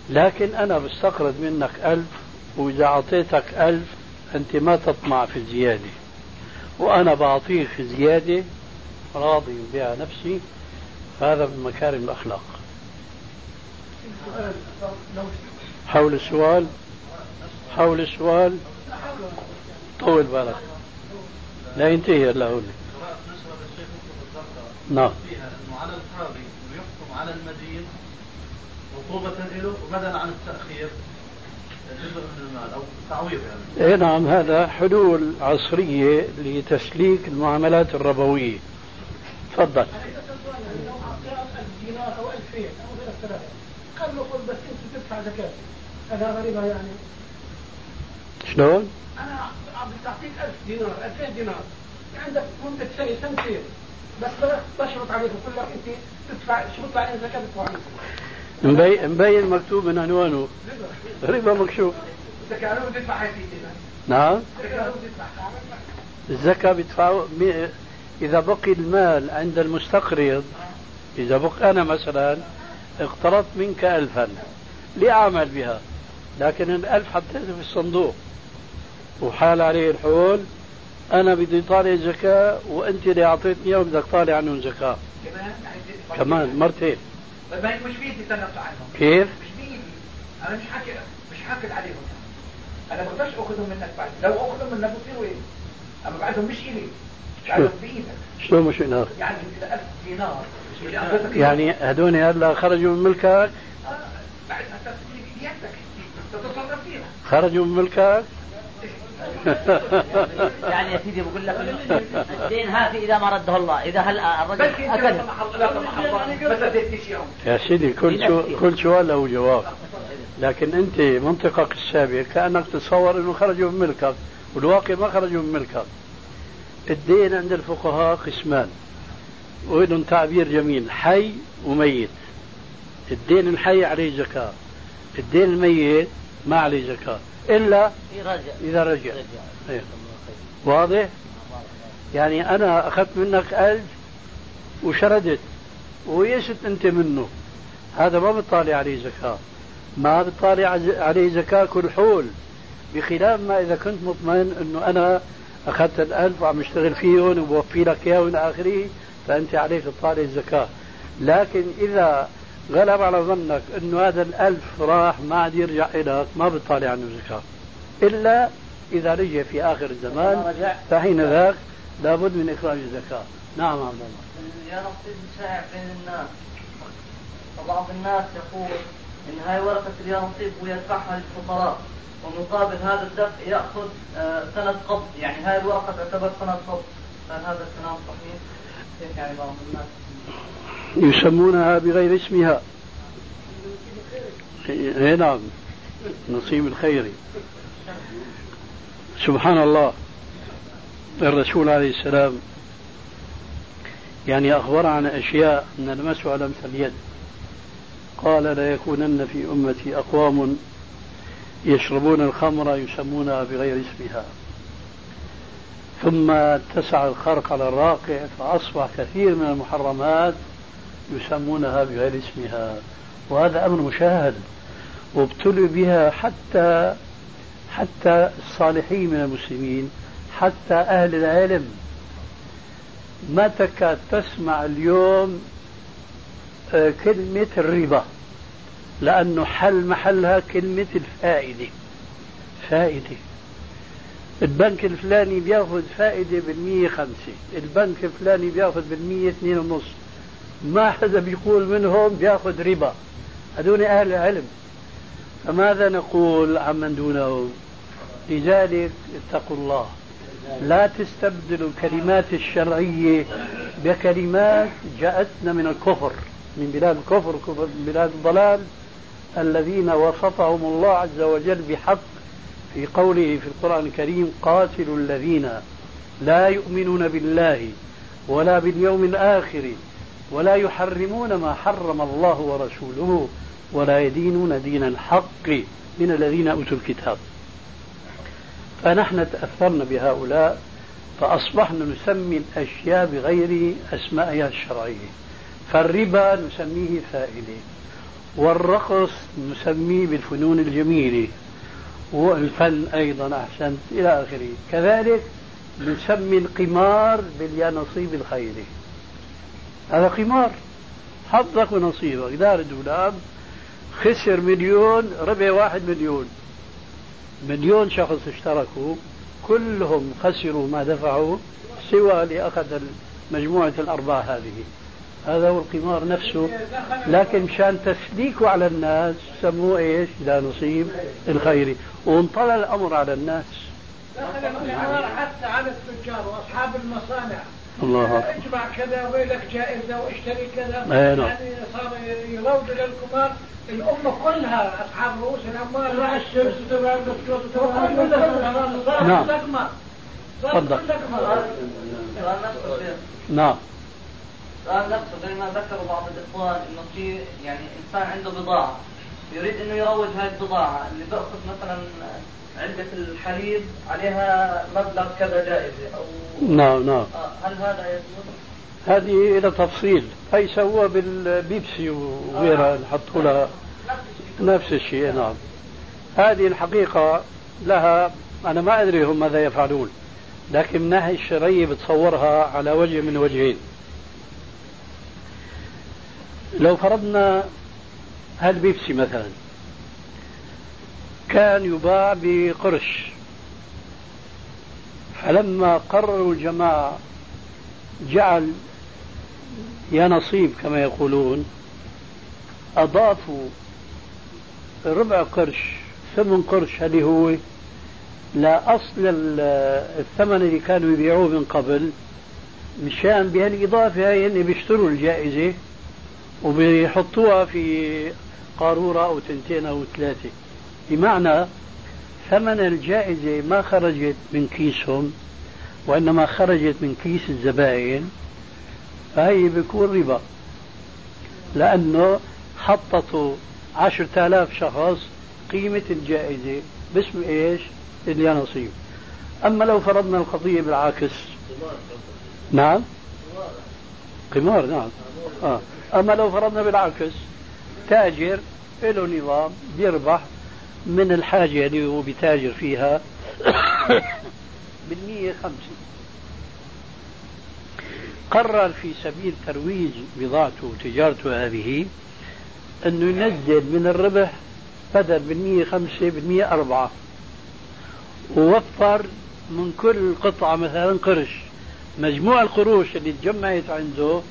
لكن أنا بستقرض منك ألف وإذا أعطيتك ألف أنت ما تطمع في الزيادة. وأنا بعطيك زيادة راضي بها نفسي هذا من مكارم الأخلاق حول السؤال حول السؤال طول بالك لا ينتهي إلا هو نعم على القاضي يحكم على المدين عقوبة له بدلا عن التأخير جزء من المال أو تعويض يعني. إيه نعم هذا حلول عصرية لتسليك المعاملات الربوية. تفضل. دينار أو 2000 3000 قال له قل بس أنت تدفع زكاة هذا غريبة يعني. شلون؟ أنا بعطيك 1000 دينار 2000 دينار. عندك مدة سنة سنتين. بس بشرط عليك بقول لك أنت تدفع شرط عليك زكاة تدفع مبين مبين مكتوب من عنوانه. ربا. مكشوف. نعم. الزكاة بيدفعوا إذا بقي المال عند المستقرض إذا بقي أنا مثلا اقترضت منك ألفا. لأعمل بها؟ لكن الألف حطيته في الصندوق. وحال عليه الحول أنا بدي طالع زكاة وأنت اللي أعطيتني إياه بدك طالع عنهم زكاة. كمان مرتين. ما هي مش بيدي تنقل عنهم. كيف؟ مش بيدي. أنا مش حاكي مش حاكي عليهم. أنا ما بقدرش أخذهم منك بعد. لو أخذهم منك بصيروا إيه؟ أما بعدهم مش إلي. بعدهم بإيدك. شلون مش هناك؟ يعني إذا 1000 دينار يعني هدول هلا خرجوا من ملكك؟ خرجوا من ملكك؟ يعني يا سيدي بقول لك الدين هذه إذا ما رده الله إذا هل الرجل أكل؟ يا سيدي كل شو كل سؤال له جواب. لكن أنت منطقك السابق كأنك تتصور إنه خرجوا من ملكك والواقع ما خرجوا من ملكك. الدين عند الفقهاء قسمان. ولهم تعبير جميل. حي وميت. الدين الحي عليه زكاة. الدين الميت ما عليه زكاة. إلا إذا رجع. إيه. واضح؟ يعني أنا أخذت منك ألف وشردت. ويست أنت منه. هذا ما بتطالع عليه زكاة. ما بتطالع عليه زكاة كل حول. بخلاف ما إذا كنت مطمئن أنه أنا أخذت الألف وعم أشتغل فيهم وبوفي لك إياه إلى آخره فأنت عليك تطالع الزكاة. لكن إذا غلب على ظنك أنه هذا الألف راح ما عاد يرجع إليك ما بتطالع عنه زكاة إلا إذا رجع في آخر الزمان فحين ذاك لابد من إخراج الزكاة. نعم عبد الله. يا نصيب شائع بين الناس. وبعض الناس يقول إن هاي ورقة اليا نصيب ويدفعها للفقراء ومقابل هذا الدفع يأخذ آه، سند قبض. يعني هاي الورقة تعتبر سند قبض. هل هذا الكلام صحيح؟ يسمونها بغير اسمها. اي نعم. نصيب الخيري سبحان الله. الرسول عليه السلام يعني أخبر عن أشياء نلمسها لمس اليد. قال لا يكونن في أمتي أقوام يشربون الخمر يسمونها بغير اسمها. ثم اتسع الخرق على الراقع فأصبح كثير من المحرمات يسمونها بغير اسمها. وهذا أمر مشاهد وابتلوا بها حتى حتى الصالحين من المسلمين حتى أهل العلم. ما تكاد تسمع اليوم آه، كلمة الربا لأنه حل محلها كلمة الفائدة. فائدة. البنك الفلاني بياخذ فائدة بالمية خمسة. البنك الفلاني بياخذ بالمية اثنين ونص. ما حدا بيقول منهم بياخذ ربا. هذول أهل العلم فماذا نقول عمن دونهم لذلك اتقوا الله. لا تستبدلوا الكلمات الشرعية بكلمات جاءتنا من الكفر من بلاد الكفر كفر من بلاد الضلال الذين وصفهم الله عز وجل بحق في قوله في القرآن الكريم قاتلوا الذين لا يؤمنون بالله ولا باليوم الآخر ولا يحرمون ما حرم الله ورسوله ولا يدينون دين الحق من الذين أوتوا الكتاب. فنحن تأثرنا بهؤلاء فأصبحنا نسمي الأشياء بغير أسمائها الشرعية. فالربا نسميه فائدة والرقص نسميه بالفنون الجميلة. والفن أيضا أحسنت إلى آخره. كذلك نسمي القمار باليانصيب الخيري. هذا قمار حظك ونصيبك. دار الدولاب خسر مليون ربع واحد مليون. مليون شخص اشتركوا كلهم خسروا ما دفعوا سوى اللي أخذ مجموعة الأرباح هذه. هذا هو القمار نفسه لكن مشان تسليكه على الناس سموه إيش؟ لا نصيب الخيري وانطلى الأمر على الناس دخل القمار حتى على التجار وأصحاب المصانع الله اجمع كذا ويلك جائزة واشتري كذا نعم. يعني صار يروج للكبار الأمة كلها أصحاب رؤوس الأموال راح الشمس تبع الدكتور نعم. صار تفضل. كلها قمار. سؤال نفسه شيخ. نعم سؤال نفسه زي ما ذكروا بعض الإخوان إنه في يعني إنسان عنده بضاعة يريد إنه يروج هذه البضاعة اللي بياخذ مثلا علبه الحليب عليها مبلغ كذا جائزة أو نعم نعم. آه، هل هذا يجوز؟ هذه إلى تفصيل. هي سووها بالبيبسي وغيرها نحطوا لها. نفس الشيء. نعم. هذه الحقيقة لها أنا ما أدري هم ماذا يفعلون لكن من الناحية الشرعية بتصورها على وجه من وجهين. لو فرضنا هالبيبسي مثلا. كان يباع بقرش. فلما قرروا الجماعة جعل يا نصيب كما يقولون أضافوا ربع قرش ثمن قرش اللي هو لا أصل الثمن اللي كانوا يبيعوه من قبل مشان بهالإضافة هاي إن بيشتروا الجائزة. وبيحطوها في قارورة أو تنتين أو ثلاثة. بمعنى ثمن الجائزة ما خرجت من كيسهم وإنما خرجت من كيس الزبائن. فهي بيكون ربا لأنه حطته عشرة آلاف شخص قيمة الجائزة باسم إيش؟ اللي نصيب. أما لو فرضنا القضية بالعكس. نعم. قمار. نعم. آه. أما لو فرضنا بالعكس تاجر له نظام بيربح من الحاجة اللي هو بيتاجر فيها بالمية خمسة. قرر في سبيل ترويج بضاعته وتجارته هذه أنه ينزل من الربح بدل بالمية خمسة بالمية أربعة. ووفر من كل قطعة مثلا قرش. مجموع القروش اللي تجمعت عنده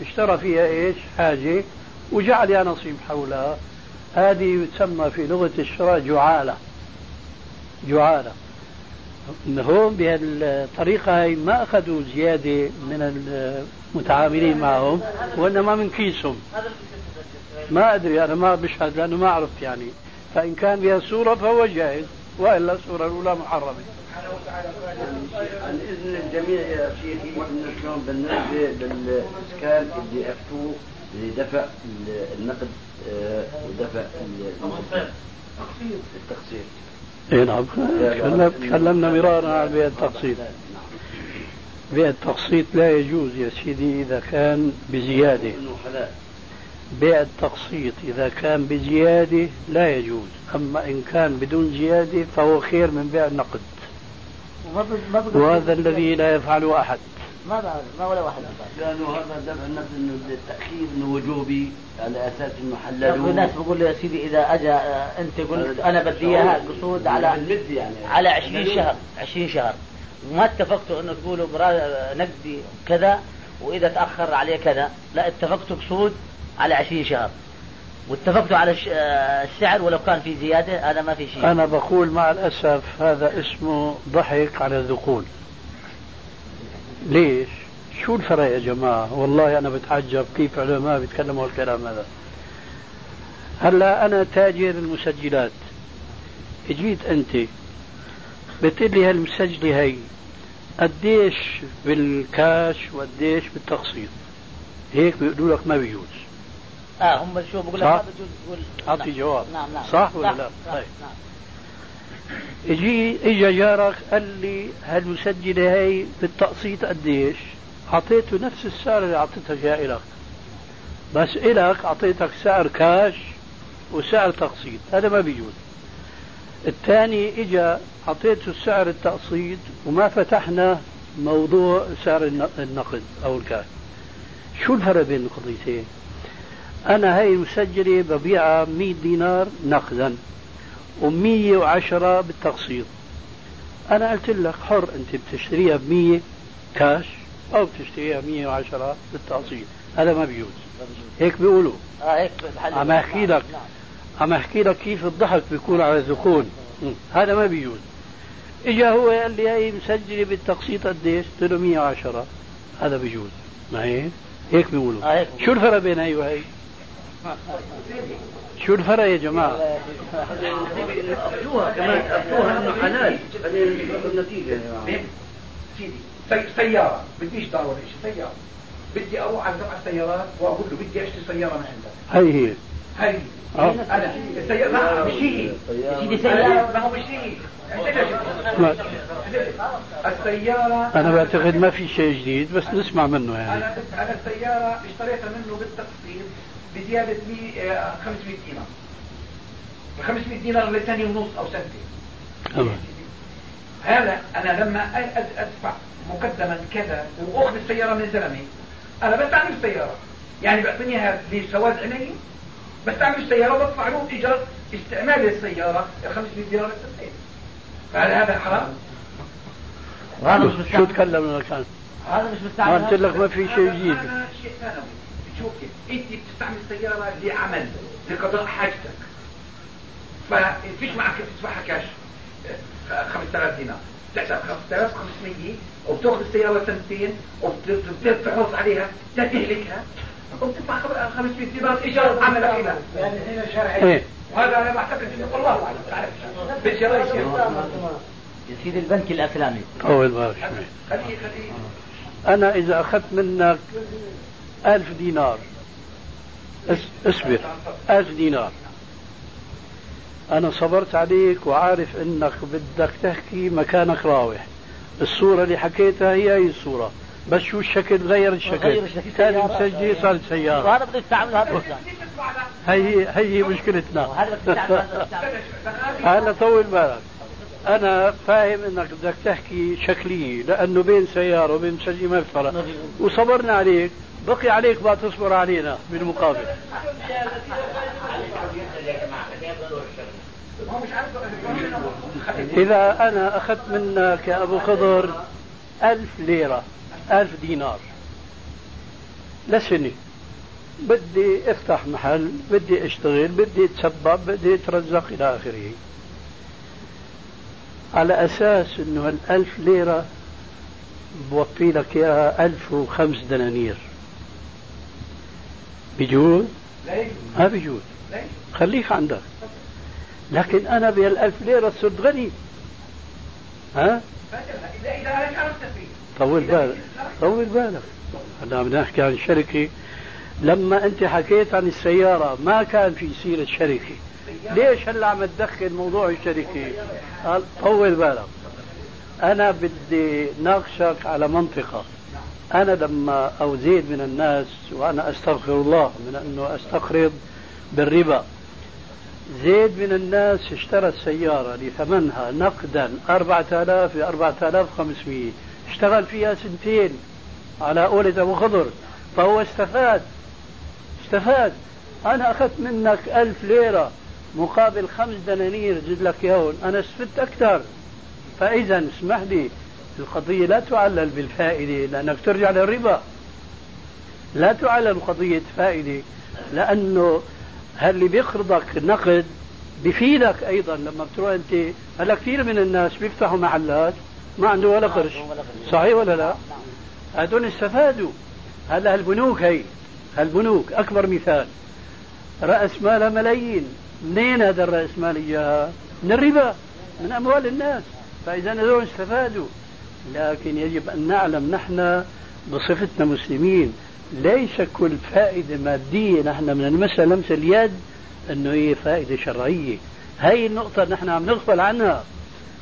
اشترى فيها إيش؟ حاجة. وجعل نصيب حولها. هذه تسمى في لغة الشراء جعالة. جعالة. هون بهالطريقة هي ما أخذوا زيادة من المتعاملين معهم وإنما من كيسهم. ما أدري أنا ما بشهد لأنه ما عرفت يعني. فإن كان بها صورة فهو جائز وإلا الصورة الأولى محرمة. اذن الجميع يا شيخي انه شلون بالنسبة بالاسكان اللي افتوه لدفع النقد آه، ودفع التقسيط إي نعم. تكلمنا مرارا عن بيع التقسيط بيع التقسيط لا يجوز يا سيدي إذا كان بزيادة. بيع التقسيط إذا كان بزيادة لا يجوز. أما إن كان بدون زيادة فهو خير من بيع النقد. وهذا الذي لا يفعله أحد. ما بعرف ما ولا واحد. لأنه هذا دفع النقد إنه التاخير انه وجوبي على أساس إنه حللوه الناس بقول له يا سيدي إذا اجى أنت قلت أنا بدي إياها قصود على يعني. على 20 شهر 20 شهر. وما اتفقتوا إنه تقولوا نقدي كذا وإذا تأخر عليه كذا. لا اتفقتوا قصود على 20 شهر. واتفقتوا على السعر ولو كان في زيادة هذا ما في شيء أنا بقول مع الأسف هذا اسمه ضحك على الذقون ليش؟ شو الفرق يا جماعة؟ والله أنا بتعجب كيف علماء بيتكلموا الكلام هذا. هلا أنا تاجر المسجلات. اجيت أنت بتقول لي هالمسجلة هي قديش بالكاش وقديش بالتقسيط؟ هيك بيقولوا لك ما بيجوز. آه هم شو بقول لك ما بجوز تقول اعطي جواب. نعم نعم. صح ولا لا؟ طيب. نعم. إجي اجى جارك قال لي هالمسجله هي بالتقسيط قديش؟ أعطيته نفس السعر اللي اعطيتك اياه لك بس إلك أعطيتك سعر كاش وسعر تقسيط. هذا ما بيجوز. الثاني اجى أعطيته سعر التقسيط وما فتحنا موضوع سعر النقد أو الكاش. شو الفرق بين القضيتين؟ أنا هاي المسجلة ببيعها 100 دينار نقدا و110 بالتقسيط. أنا قلت لك حر أنت بتشتريها ب 100 كاش أو بتشتريها ب 110 بالتقسيط. هذا ما بيجوز. هيك بيقولوا. آه هيك عم أحكي لك. نعم. عم أحكي لك كيف الضحك بيكون على الذقون. هذا ما بيجوز. إجا هو قال لي هي مسجلة بالتقسيط قديش؟ قلت له 110 هذا بيجوز. ما هيك؟ هيك بيقولوا. آه هيك شو الفرق بين هي وهي؟ شو الفرق يا جماعة؟ أفتوها كمان أفتوها إنه حلال النتيجة سيدي سيارة بديش دار ولا شيء سيارة. بدي أروح على جمع السيارات وأقول له بدي أشتري سيارة من عندك. هي. هي. هي أنا. السيارة مش هي سيدي سيارة. ما هو مش هي السيارة. أنا بعتقد ما في شيء جديد بس نسمع منه يعني. أنا أنا السيارة اشتريتها منه بالتقسيط. بزيادة 500 دينار. 500 دينار لسنة ونص أو سنتين تمام. هذا أنا لما أدفع مقدما كذا وأخذ السيارة من زلمة أنا بستعمل السيارة يعني بيعطيني هذا لسواد عيني بستعمل السيارة وبدفع له إيجار استعمال السيارة 500 دينار للسنتين فهل هذا حرام؟ شو تكلم كان؟ هذا مش مستعمل. قلت لك ما في شيء جديد هذا شيء ثانوي. شوفي انت بتستعمل السياره لعمل لقضاء حاجتك. ففيش معك تدفعها كاش 5000 دينار. تحسب 5500 وبتاخذ السيارة سنتين وبتحرص عليها لا تهلكها وبتدفع 500 دينار إيجار عملك إلى. يعني هنا شرعي. إيه. وهذا أنا بعتقد إنه والله أعلم بالجرايد يا سيدي البنك الإسلامي. طول بالك خليه خليه. أنا إذا أخذت منك ألف دينار. اصبر. ألف دينار. أنا صبرت عليك وعارف إنك بدك تحكي مكانك راوح. الصورة اللي حكيتها هي هي الصورة. بس شو الشكل؟ غير الشكل. غير الشكل. كان مسجل صارت سيارة. وهذا بده يستعمل هذا هي هي مشكلتنا. هلا طول بالك. أنا فاهم إنك بدك تحكي شكلية لأنه بين سيارة وبين مسجل ما في فرق. وصبرنا عليك. بقي عليك بقى تصبر علينا بالمقابل إذا أنا أخذت منك يا أبو خضر ألف ليرة ألف دينار. لسنه بدي أفتح محل بدي أشتغل بدي أتسبب بدي أترزق إلى آخره. على أساس إنه الألف ليرة بوفي لك إياها ألف وخمس دنانير. بيجوز؟ ما بيجوز؟ خليك عندك. لكن أنا بهالألف ليرة صرت غني. ها؟ طول بالك. طول بالك. أنا بدنا نحكي عن شركة لما أنت حكيت عن السيارة ما كان في سيرة شركة ليش هلأ عم تدخل موضوع الشركة قال طول بالك. أنا بدي ناقشك على منطقة. أنا لما أو زيد من الناس وأنا أستغفر الله من أنه استقرض بالربا. زيد من الناس اشترى السيارة لثمنها نقدا 4000 ل 4500 اشتغل فيها سنتين على قولة أبو خضر فهو استفاد. استفاد. أنا أخذت منك ألف ليرة مقابل خمس دنانير زد لك يوم. أنا استفدت أكثر. فإذا اسمح لي القضية لا تعلل بالفائدة لأنك ترجع للربا. لا تعلل قضية فائدة لأنه اللي بيقرضك نقد بفيدك أيضا. لما بتروح أنت هلأ كثير من الناس بيفتحوا محلات ما عنده ولا قرش. صحيح ولا لا؟ هذول استفادوا. هلأ هالبنوك هي هالبنوك أكبر مثال. رأس مالها ملايين. منين هذا الرأس مال؟ إياها؟ من الربا من أموال الناس. فإذا هذول استفادوا. لكن يجب أن نعلم نحن بصفتنا مسلمين. ليس كل فائدة مادية نحن من المسألة لمس اليد أنه هي فائدة شرعية. هاي النقطة نحن عم نغفل عنها.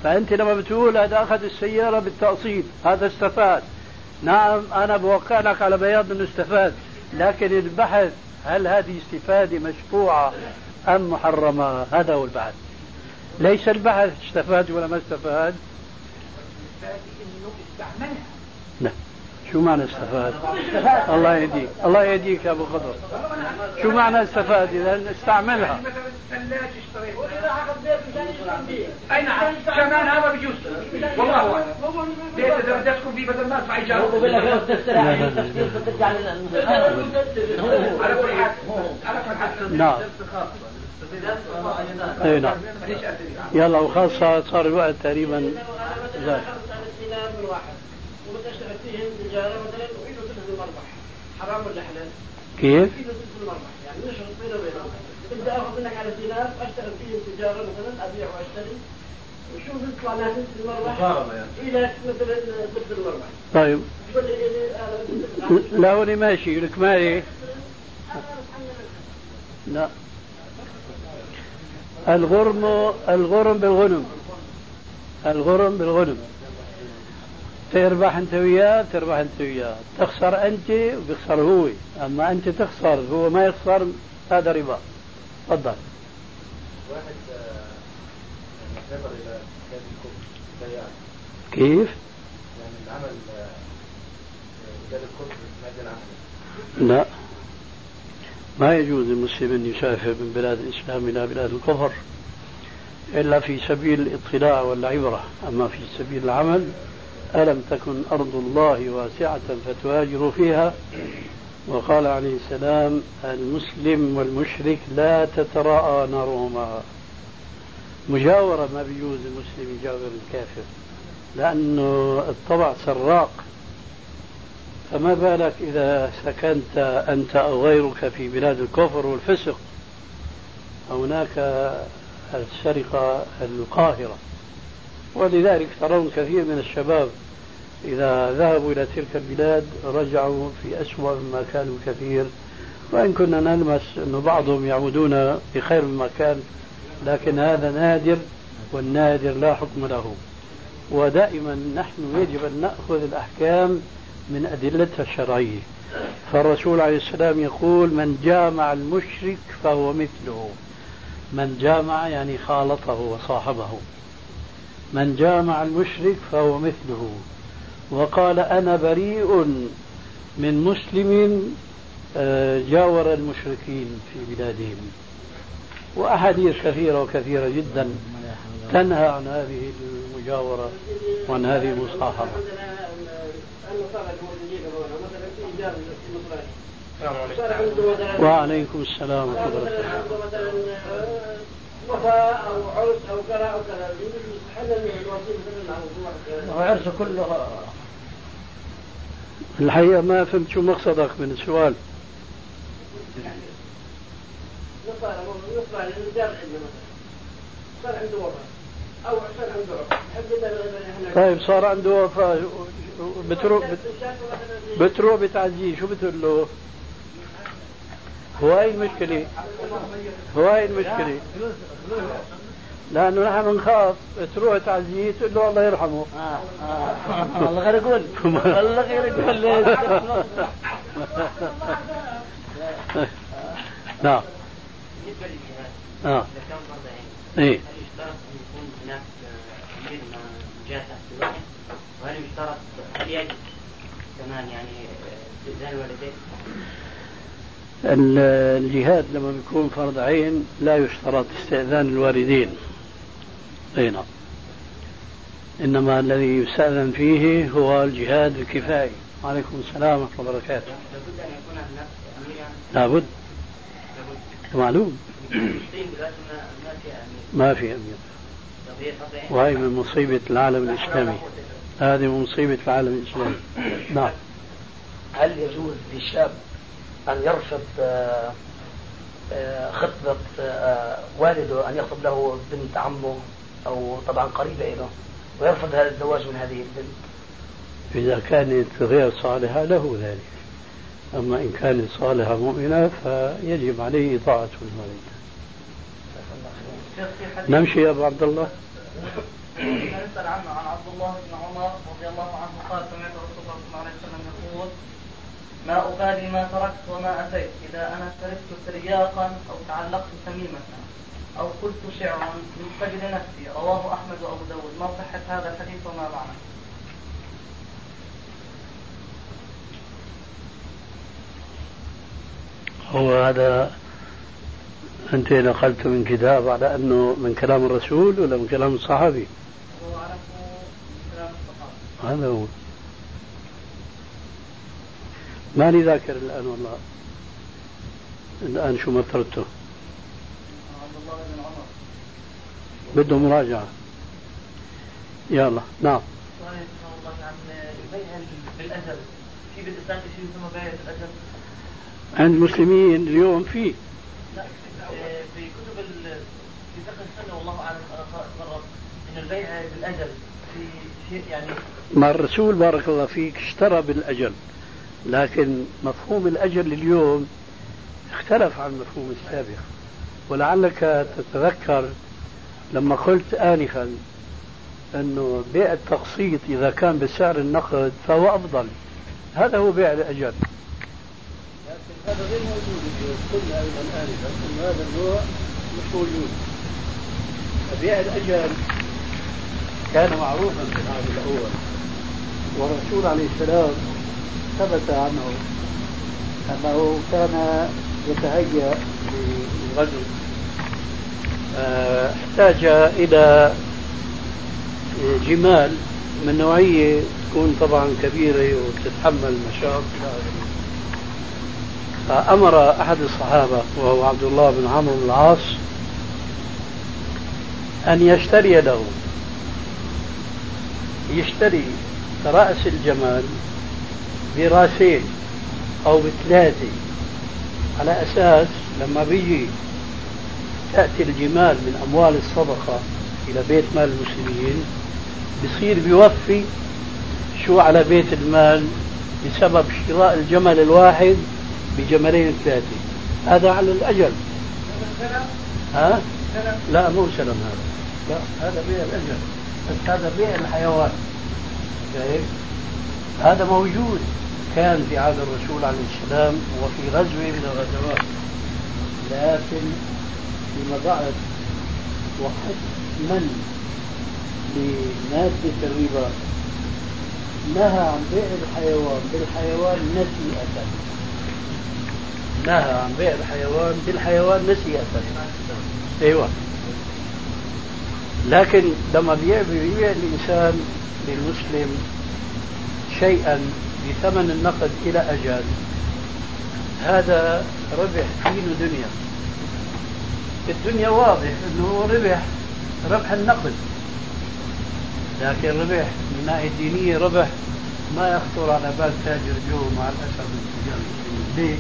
فأنت لما بتقول هذا أخذ السيارة بالتقسيط هذا استفاد. نعم أنا بوقع لك على بياض أنه استفاد. لكن البحث هل هذه استفادة مشروعة أم محرمة؟ هذا هو البحث. ليس البحث استفاد ولا ما استفاد. استعملها لا شو معنى استفاد؟ الله يهديك. الله يهديك يا أبو خضر. شو معنى استفاد؟ إذا استعملها. اي نعم كمان هذا بيجوز والله أعلم. بيت إذا بدك تكون فيه بدل ما بترجع كل حال نعم. اي نعم. يلا وخاصة صار الوقت تقريبا زاد. وبتشتغل فيهم تجارة مثلا وإيده ثلث المربح. حرام ولا حلال؟ كيف؟ إيده ثلث المربح. يعني نشرب بينه وبينه. بدي آخذ منك على دينار وأشتغل فيهم تجارة مثلا أبيع وأشتري. وشوف يطلع لها ثلث المربح. مقارنة يعني. إلى مثلا ثلث المربح. طيب. إيه، لا هوني ماشي. لك مالي لا. الغرم الغرم بالغنم. الغرم بالغنم. تربح أنت وياه تربح أنت وياه. تخسر أنت وبيخسر هو. أما أنت تخسر هو ما يخسر هذا ربا. تفضل. واحد آه، إلى الكفر كيف؟ يعني العمل آه، الكفر العمل. لا. ما يجوز للمسلم أن يسافر من بلاد الإسلام إلى بلاد الكفر إلا في سبيل الاطلاع والعبرة. أما في سبيل العمل ألم تكن أرض الله واسعة فتهاجروا فيها؟ وقال عليه السلام المسلم والمشرك لا تتراءى نارهما مجاورة ما بيجوز المسلم يجاور الكافر لأنه الطبع سراق. فما بالك إذا سكنت أنت أو غيرك في بلاد الكفر والفسق؟ هناك السرقة القاهرة. ولذلك ترون كثير من الشباب إذا ذهبوا إلى تلك البلاد رجعوا في أسوأ مما كانوا كثير. وإن كنا نلمس أن بعضهم يعودون بخير مما كان لكن هذا نادر والنادر لا حكم له. ودائما نحن يجب أن نأخذ الأحكام من أدلتها الشرعية. فالرسول عليه السلام يقول من جامع المشرك فهو مثله. من جامع يعني خالطه وصاحبه. من جامع المشرك فهو مثله. وقال أنا بريء من مسلم آه، جاور المشركين في بلادهم. وأحاديث كثيرة وكثيرة جدا تنهى عن هذه المجاورة وعن هذه المصاحبة. وعليكم السلام ورحمة الله. وفاء أو عرس أو كذا أو كذا. عرس كله. الحقيقة ما فهمت شو مقصدك من السؤال. صار عنده وفاة أو صار عنده طيب صار عنده وفاة بتروح بتروح بتعزيه. شو بتقول له؟ هو هاي المشكلة؟ هو هاي المشكلة؟ لأنه نحن بنخاف تروح تعزيه تقول له الله يرحمه. آه آه الله غير يقول. الله غير يقول. نعم. آه. إيه. هل يشترط أن يكون هناك أمير جهة تحت وهل يشترط كمان يعني استئذان الوالدين؟ الجهاد لما بيكون فرض عين لا يشترط استئذان الوالدين. أي نعم. إنما الذي يستأذن فيه هو الجهاد الكفائي. وعليكم السلام ورحمة الله وبركاته. لابد ان يكون هناك لابد معلوم. ما في أمير. وهي من مصيبة العالم الإسلامي. هذه من مصيبة العالم الإسلامي. نعم. هل يجوز للشاب أن يرفض آه، آه، خطبة آه، والده أن يخطب له بنت عمه أو طبعا قريبة له ويرفض هذا الزواج من هذه البنت إذا كانت غير صالحة له ذلك أما إن كانت صالحة مؤمنة فيجب عليه طاعة الوالد نمشي يا أبو عبد الله عن عبد الله بن عمر رضي الله عنه قال سمعت رسول الله صلى الله عليه وسلم يقول ما أبالي ما تركت وما أتيت. إذا أنا تركت ترياقا أو تعلقت تميمة أو قلت شعرا من فجر نفسي. رواه أحمد وأبو داود. ما صحة هذا الحديث وما معنى؟ هو هذا أنت نقلت من كتاب على أنه من كلام الرسول ولا من كلام الصحابي؟ هو من كلام الصحابي. هذا هو. ماني ذاكر الآن والله. الآن شو مثلته بده مراجعة. يلا نعم. عند المسلمين اليوم في. في كتب في فقه السنة والله أعلم مرة إن البيع بالأجل في شيء يعني ما الرسول بارك الله فيك اشترى بالأجل. لكن مفهوم الأجل اليوم اختلف عن المفهوم السابق. ولعلك تتذكر لما قلت آنفا أنه بيع التقسيط إذا كان بسعر النقد فهو أفضل. هذا هو بيع الأجل لكن هذا غير موجود قلنا أيضا آنفا أن هذا النوع مش موجود. بيع الأجل كان معروفا في العهد الأول والرسول عليه السلام ثبت عنه أنه كان يتهيأ للغزو احتاج إلى جمال من نوعية تكون طبعا كبيرة وتتحمل مشاق فأمر أحد الصحابة وهو عبد الله بن عمرو بن العاص أن يشتري له يشتري رأس الجمال براسين أو بثلاثة. على أساس لما بيجي تأتي الجمال من أموال الصدقة إلى بيت مال المسلمين بصير بيوفي شو على بيت المال بسبب شراء الجمل الواحد بجملين ثلاثة. هذا على الأجل. ها؟ لا مو سلم هذا. لا هذا بيع الأجل. بس هذا بيع الحيوان. شايف؟ هذا موجود. كان في عهد الرسول عليه السلام وفي غزوة من الغزوات. لكن فيما بعد وحتما لمادة الربا نهى عن بيع الحيوان بالحيوان نسيئة. نهى عن بيع الحيوان بالحيوان نسيئة. أيوه. لكن لما بيبيع الإنسان للمسلم شيئا بثمن النقد إلى أجل. هذا ربح دين دنيا. الدنيا واضح إنه ربح ربح النقد. لكن ربح من الناحيه الدينيه ربح ما يخطر على بال تاجر جو مع المسلمين ليه؟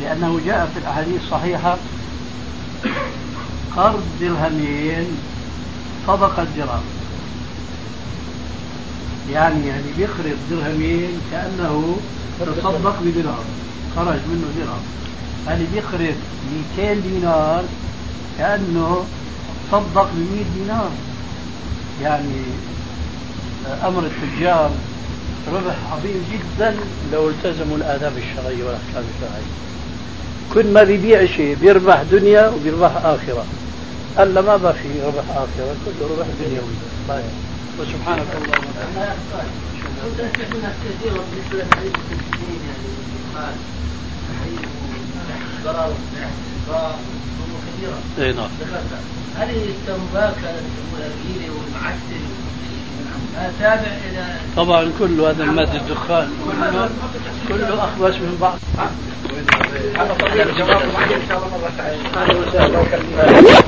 لأنه جاء في الأحاديث الصحيحة قرض درهمين صدقة درهم يعني يعني بيخرج درهمين كأنه تصدق بدرهم خرج منه درهم يعني بيخرج 200 دينار كأنه صدق ب 100 دينار. يعني أمر التجار ربح عظيم جدا. لو التزموا الآداب الشرعية والأحكام الشرعية. كل ما بيبيع شيء بيربح دنيا وبيربح آخرة. ألا ما بقى في ربح آخرة كله ربح دنيوي. طيب. وسبحانك اللهم وبحمدك. كثيرا بالنسبة لحديث المسلمين يعني ضرر كثيرة إي نعم. هل التنباك الأكيلة والمعسل تابع إلى طبعا كل هذا المادة الدخان كله كله أخبث من بعض. هذا طبيعي الجواب. ان شاء الله مرة ثانية